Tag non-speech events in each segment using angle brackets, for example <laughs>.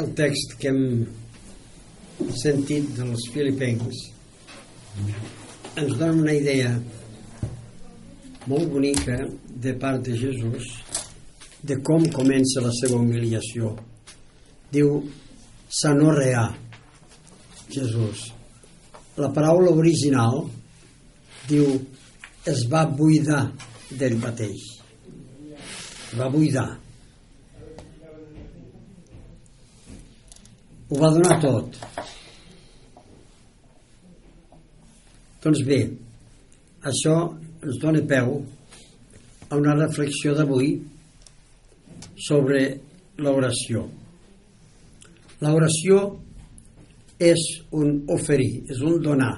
El text que hem sentit dels filipencs ens dona una idea molt bonica de part de Jesús de com comença la seva humiliació. Diu, s'anorreà, Jesús. La paraula original diu, es va buidar d'ell mateix. Es va buidar. Ho va donar tot. Doncs bé, això ens dona peu a una reflexió d'avui sobre l'oració. L'oració és un oferir, és un donar,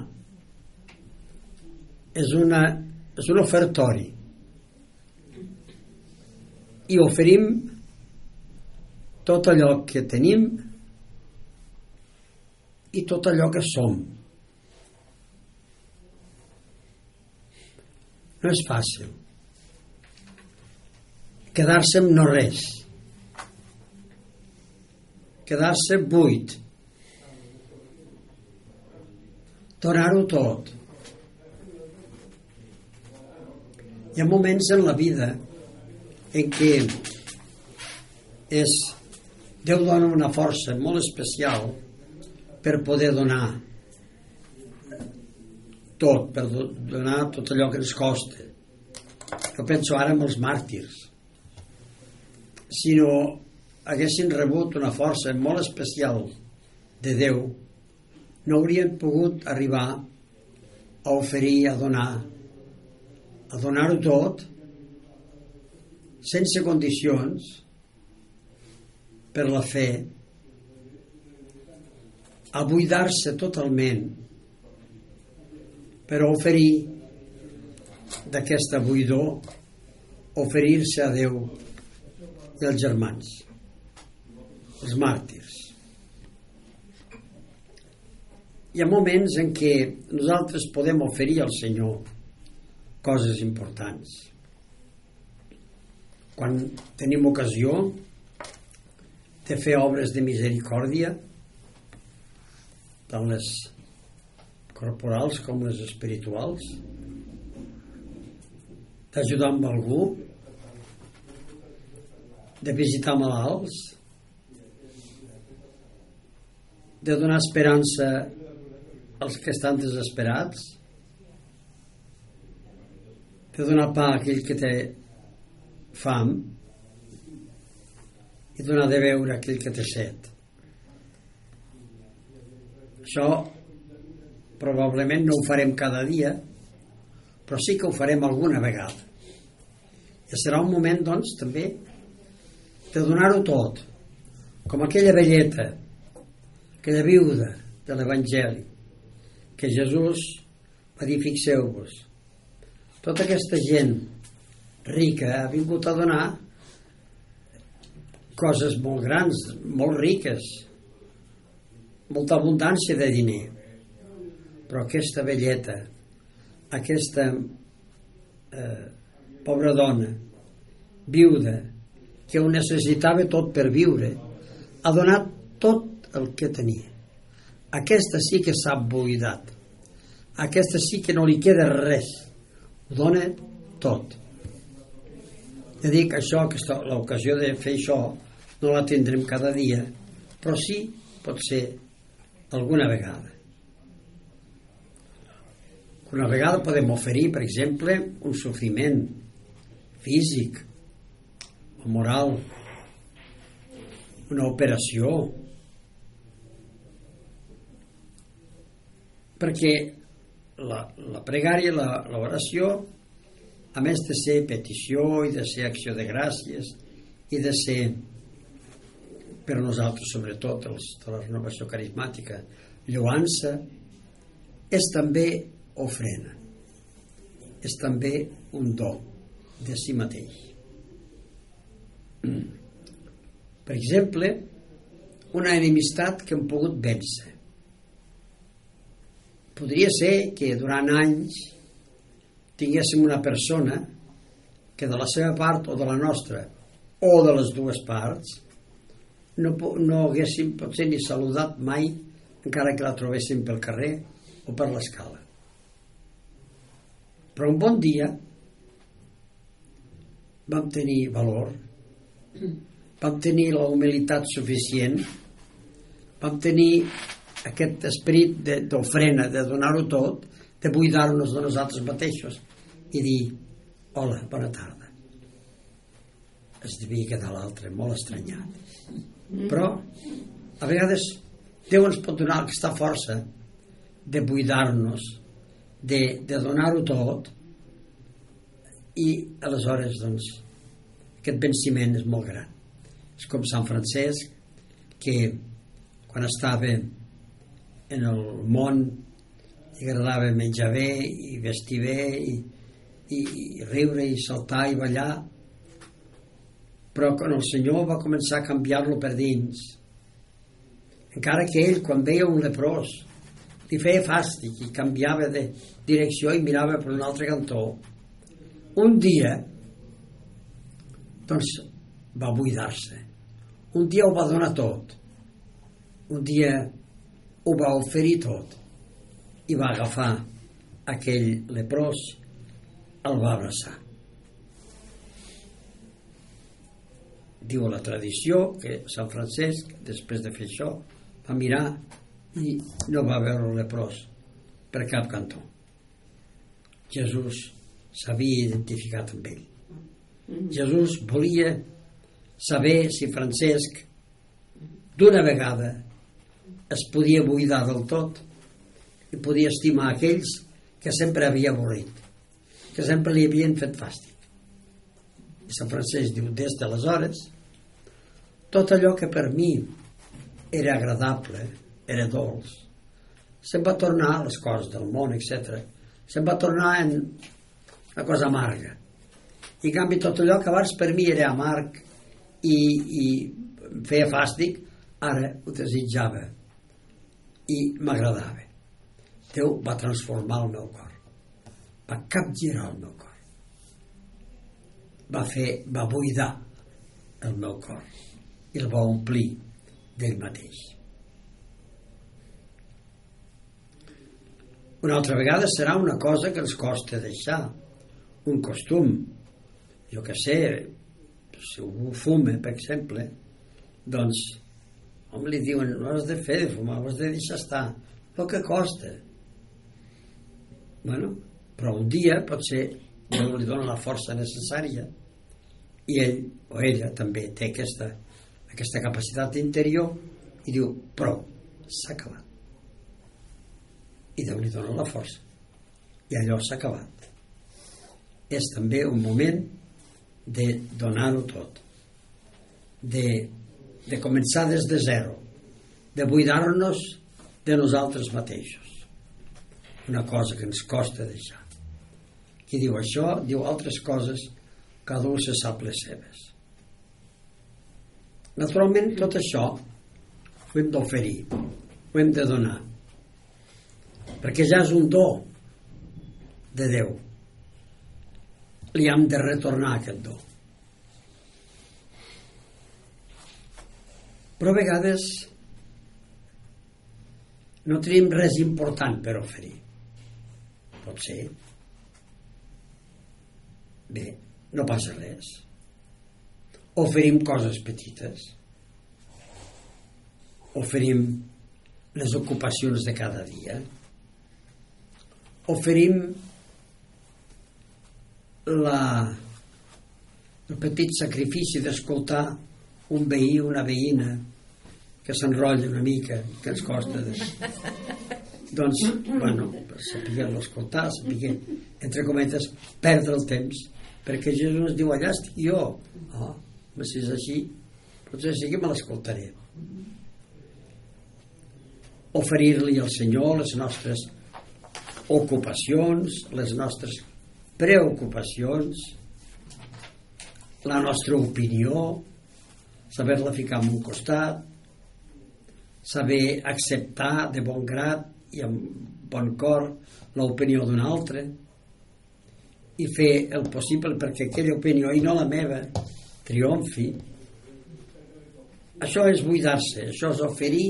és, una, és un ofertori. I oferim tot allò que tenim i tot allò que som. No és fàcil. Quedar-se amb no res. Quedar-se buit. Donar-ho tot. Hi ha moments en la vida en què és Déu dona una força molt especial per poder donar tot, per donar tot allò que ens costa. Jo penso ara en els màrtirs. Si no haguessin rebut una força molt especial de Déu, no haurien pogut arribar a oferir, a donar, a donar-ho tot, sense condicions, per la fe, a buidar-se totalment per oferir d'aquesta buidor oferir-se a Déu i als germans, els màrtirs. Hi ha moments en què nosaltres podem oferir al Senyor coses importants. Quan tenim ocasió de fer obres de misericòrdia, tant les corporals com les espirituals, d'ajudar amb algú, de visitar malalts, de donar esperança als que estan desesperats, de donar pa a aquell que té fam. I donar de beure a aquell que té set. Això probablement no ho farem cada dia, però sí que ho farem alguna vegada. I serà un moment, doncs, també de donar-ho tot, com aquella velleta, aquella viuda de l'Evangeli, que Jesús va dir, fixeu-vos, tota aquesta gent rica ha vingut a donar coses molt grans, molt riques, molta abundància de diner. Però aquesta velleta, aquesta eh, pobra dona, viuda, que ho necessitava tot per viure, ha donat tot el que tenia. Aquesta sí que s'ha buidat. Aquesta sí que no li queda res. Ho dona tot. Ja dic això, l'ocasió de fer això no la tindrem cada dia, però sí pot ser alguna vegada. Una vegada podem oferir, per exemple, un sofriment físic o moral, una operació, perquè la, la pregària, l'oració, a més de ser petició i de ser acció de gràcies i de ser per nosaltres, sobretot els de la renovació carismàtica, lloança, és també ofrena. És també un do de si mateix. Per exemple, una enemistat que hem pogut vèncer. Podria ser que durant anys tinguéssim una persona que de la seva part o de la nostra o de les dues parts no, no haguéssim potser ni saludat mai encara que la trobéssim pel carrer o per l'escala. Però un bon dia vam tenir valor, vam tenir la humilitat suficient, vam tenir aquest esperit d'ofrena, de, de donar-ho tot, de buidar-nos de nosaltres mateixos i dir, hola, bona tarda. Es devia quedar l'altre, molt estranyat. Però, a vegades, Déu ens pot donar aquesta força de buidar-nos, de, de donar-ho tot, i aleshores, doncs, aquest venciment és molt gran. És com Sant Francesc, que quan estava en el món li agradava menjar bé i vestir bé i, i, i riure i saltar i ballar però quan el Senyor va començar a canviar-lo per dins encara que ell quan veia un leprós li feia fàstic i canviava de direcció i mirava per un altre cantó un dia doncs va buidar-se un dia ho va donar tot un dia ho va oferir tot i va agafar aquell leprós, el va abraçar. Diu la tradició que Sant Francesc, després de fer això, va mirar i no va veure el leprós per cap cantó. Jesús s'havia identificat amb ell. Jesús volia saber si Francesc d'una vegada es podia buidar del tot i podia estimar aquells que sempre havia avorrit, que sempre li havien fet fàstic. I Sant Francesc diu, des d'aleshores, tot allò que per mi era agradable, era dolç, se'n va tornar a les coses del món, etc. Se'n va tornar en una cosa amarga. I en canvi tot allò que abans per mi era amarg i, i feia fàstic, ara ho desitjava i m'agradava. Déu va transformar el meu cor. Va capgirar el meu cor. Va fer, va buidar el meu cor el va omplir d'ell mateix. Una altra vegada serà una cosa que ens costa deixar, un costum. Jo que sé, si algú fuma, per exemple, doncs Home, li diuen, no has de fer de fumar, has de deixar estar. El que costa. Bueno, però un dia potser Déu li dona la força necessària i ell o ella també té aquesta, aquesta capacitat interior i diu, prou, s'ha acabat. I Déu li dona la força. I allò s'ha acabat. És també un moment de donar-ho tot. De de començar des de zero, de buidar-nos de nosaltres mateixos. Una cosa que ens costa deixar. Qui diu això, diu altres coses, cada un se sap les seves. Naturalment, tot això ho hem d'oferir, ho hem de donar, perquè ja és un do de Déu. Li hem de retornar aquest do. Però a vegades no tenim res important per oferir. Pot ser. Bé, no passa res. Oferim coses petites. Oferim les ocupacions de cada dia. Oferim la, el petit sacrifici d'escoltar un veí o una veïna que s'enrotlla una mica, que ens costa de... <laughs> doncs, bueno, sapiguem-lo escoltar, sapiguem, entre cometes, perdre el temps, perquè Jesús diu, allà estic jo. Oh, si és així, Potser sí que me l'escoltaré. Oferir-li al Senyor les nostres ocupacions, les nostres preocupacions, la nostra opinió, saber-la ficar en un costat, saber acceptar de bon grat i amb bon cor l'opinió d'un altre i fer el possible perquè aquella opinió i no la meva triomfi. Això és buidar-se això és oferir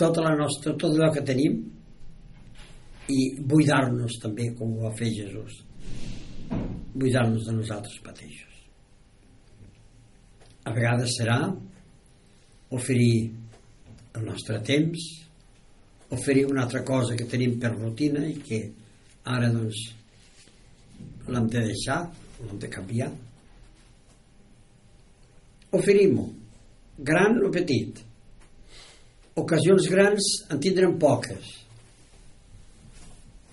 tota la nostra, tot allò que tenim i buidar-nos també com ho va fer Jesús. Buidar-nos de nosaltres mateixos. A vegades serà oferir el nostre temps oferir una altra cosa que tenim per rutina i que ara doncs l'hem de deixar l'hem de canviar. Oferim-ho gran o petit. Ocasions grans en tindrem poques.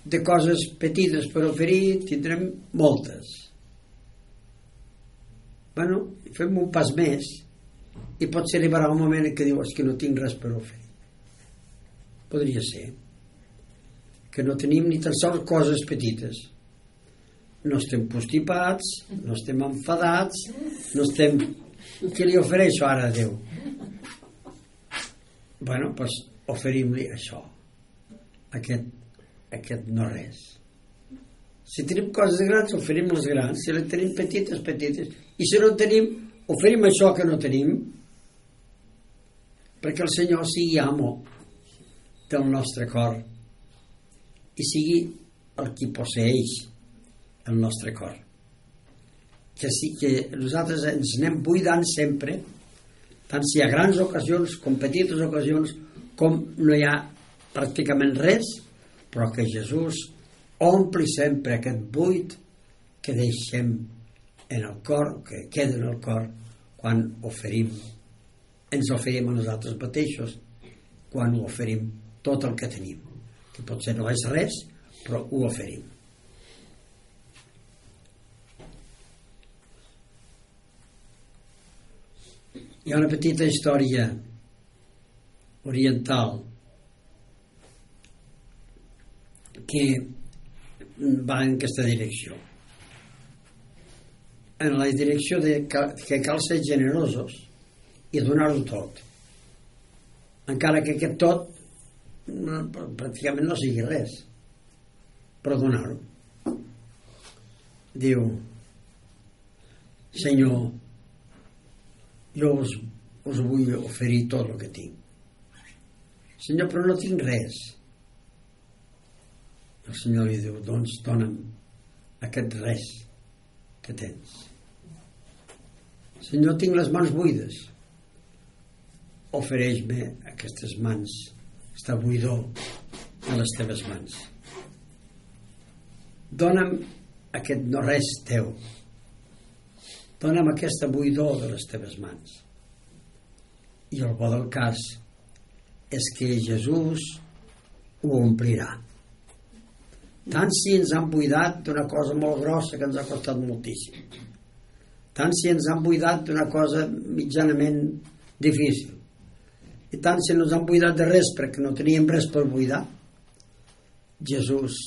De coses petites per oferir tindrem moltes. Bueno, fem un pas més i potser arribarà un moment en què dius que no tinc res per oferir. Podria ser que no tenim ni tan sols coses petites no estem postipats no estem enfadats no estem què li ofereixo ara a Déu? Bueno, doncs pues, oferim-li això aquest, aquest no res si tenim coses grans oferim les grans. Si les tenim petites, petites. I si no tenim, oferim això que no tenim. Perquè el Senyor sigui amo del nostre cor i sigui el qui posseix el nostre cor. Que sí que nosaltres ens anem buidant sempre tant si hi ha grans ocasions com petites ocasions com no hi ha pràcticament res però que Jesús ompli sempre aquest buit que deixem en el cor, que queda en el cor quan oferim ens oferim a nosaltres mateixos quan ho oferim tot el que tenim que potser no és res però ho oferim hi ha una petita història oriental que va en aquesta direcció. En la direcció de que cal ser generosos i donar-ho tot. Encara que aquest tot no, pràcticament no sigui res però donar-ho. Diu Senyor jo us, us vull oferir tot el que tinc Senyor però no tinc res el Senyor li diu doncs dona'm aquest res que tens Senyor tinc les mans buides ofereix-me aquestes mans està buidor a les teves mans. Dóna'm aquest no res teu. Dóna'm aquesta buidor de les teves mans. I el bo del cas és que Jesús ho omplirà. Tant si ens han buidat d'una cosa molt grossa que ens ha costat moltíssim. Tant si ens han buidat d'una cosa mitjanament difícil i tant si no ens han buidat de res perquè no teníem res per buidar Jesús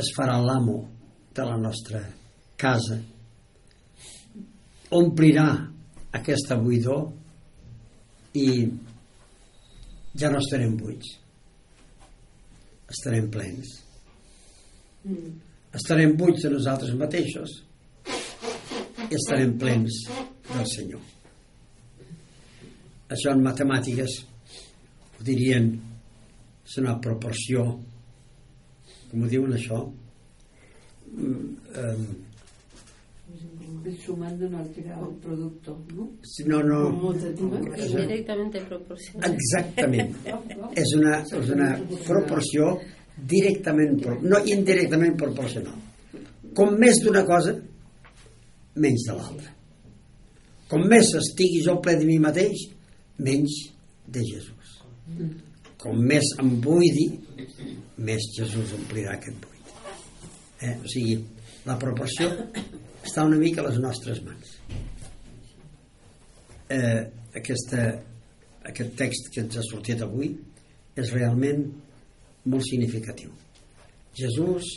es farà l'amo de la nostra casa omplirà aquesta buidor i ja no estarem buits. Estarem plens. Estarem buits de nosaltres mateixos i estarem plens del Senyor. Això en matemàtiques ho dirien és una proporció com ho diuen això? Um, el sumant d'un altre producte, no? No, <laughs> no. Indirectamente proporcional. Exactament. és, una, és una proporció directament, no indirectament proporcional. Com més d'una cosa, menys de l'altra. Com més estigui jo ple de mi mateix, menys de Jesús. Com més em buidi, més Jesús omplirà aquest buit. Eh? O sigui, la proporció està una mica a les nostres mans. Eh, aquesta, aquest text que ens ha sortit avui és realment molt significatiu. Jesús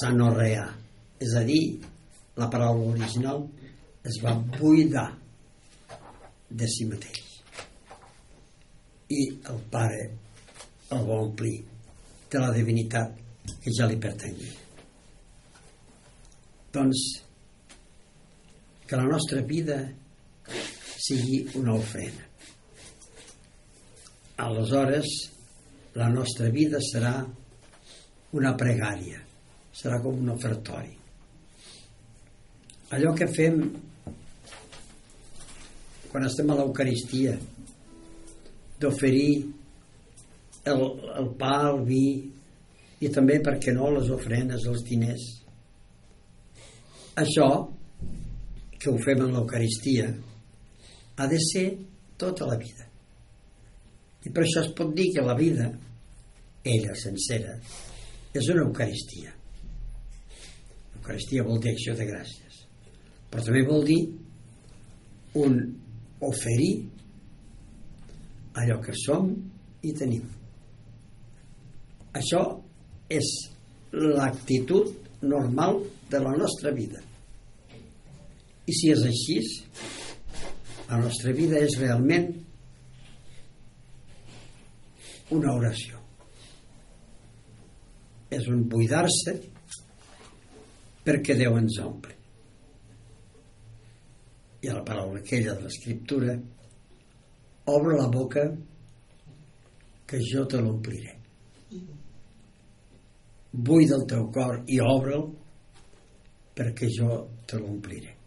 s'anorreà, és a dir, la paraula original es va buidar de si mateix i el Pare el va omplir de la divinitat que ja li pertanyia. Doncs que la nostra vida sigui una ofrena. Aleshores, la nostra vida serà una pregària, serà com un ofertori. Allò que fem quan estem a l'Eucaristia, d'oferir el, el pa, el vi i també, per què no, les ofrenes, els diners. Això, que ho fem en l'Eucaristia, ha de ser tota la vida. I per això es pot dir que la vida, ella sencera, és una Eucaristia. Eucaristia vol dir acció de gràcies. Però també vol dir un oferir allò que som i tenim. Això és l'actitud normal de la nostra vida. I si és així, la nostra vida és realment una oració. És un buidar-se perquè Déu ens omple. I a la paraula aquella de l'escriptura obre la boca que jo te l'ompliré. Buida el teu cor i obre'l perquè jo te l'ompliré.